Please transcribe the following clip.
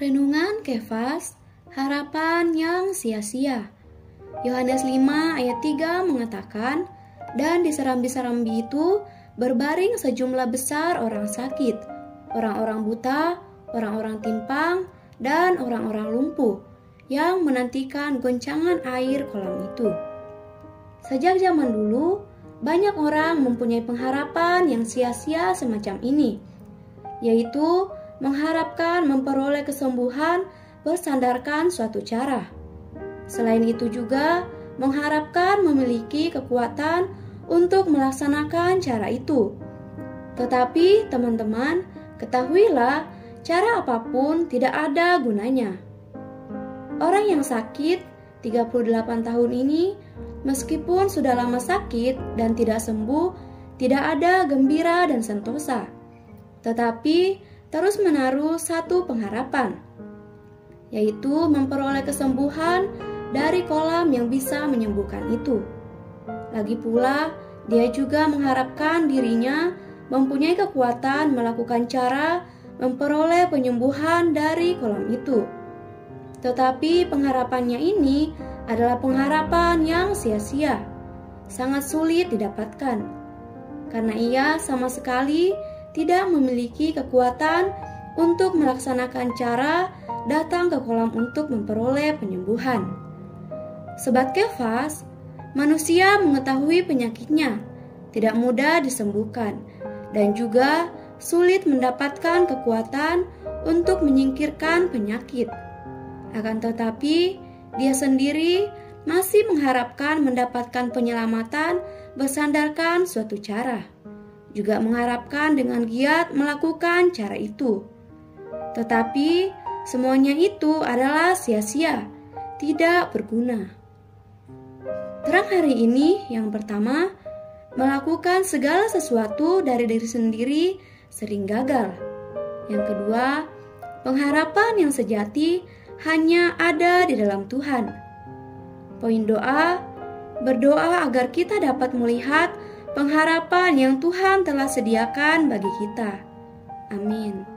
Renungan Kefas, harapan yang sia-sia. Yohanes 5 ayat 3 mengatakan, dan di serambi-serambi itu berbaring sejumlah besar orang sakit, orang-orang buta, orang-orang timpang, dan orang-orang lumpuh yang menantikan goncangan air kolam itu. Sejak zaman dulu, banyak orang mempunyai pengharapan yang sia-sia semacam ini, yaitu mengharapkan memperoleh kesembuhan bersandarkan suatu cara. Selain itu juga mengharapkan memiliki kekuatan untuk melaksanakan cara itu. Tetapi teman-teman, ketahuilah cara apa pun tidak ada gunanya. Orang yang sakit 38 tahun ini meskipun sudah lama sakit dan tidak sembuh, tidak ada gembira dan sentosa. Tetapi terus menaruh satu pengharapan, yaitu memperoleh kesembuhan dari kolam yang bisa menyembuhkan itu. Lagi pula, dia juga mengharapkan dirinya mempunyai kekuatan melakukan cara memperoleh penyembuhan dari kolam itu. Tetapi pengharapannya ini adalah pengharapan yang sia-sia, sangat sulit didapatkan, karena ia sama sekali tidak memiliki kekuatan untuk melaksanakan cara datang ke kolam untuk memperoleh penyembuhan. Sobat Kefas, manusia mengetahui penyakitnya, tidak mudah disembuhkan, dan juga sulit mendapatkan kekuatan untuk menyingkirkan penyakit. Akan tetapi, dia sendiri masih mengharapkan mendapatkan penyelamatan bersandarkan suatu cara juga mengharapkan dengan giat melakukan cara itu. Tetapi semuanya itu adalah sia-sia, tidak berguna. Terang hari ini yang pertama, melakukan segala sesuatu dari diri sendiri sering gagal. Yang kedua, pengharapan yang sejati hanya ada di dalam Tuhan. Poin doa, berdoa agar kita dapat melihat pengharapan yang Tuhan telah sediakan bagi kita. Amin.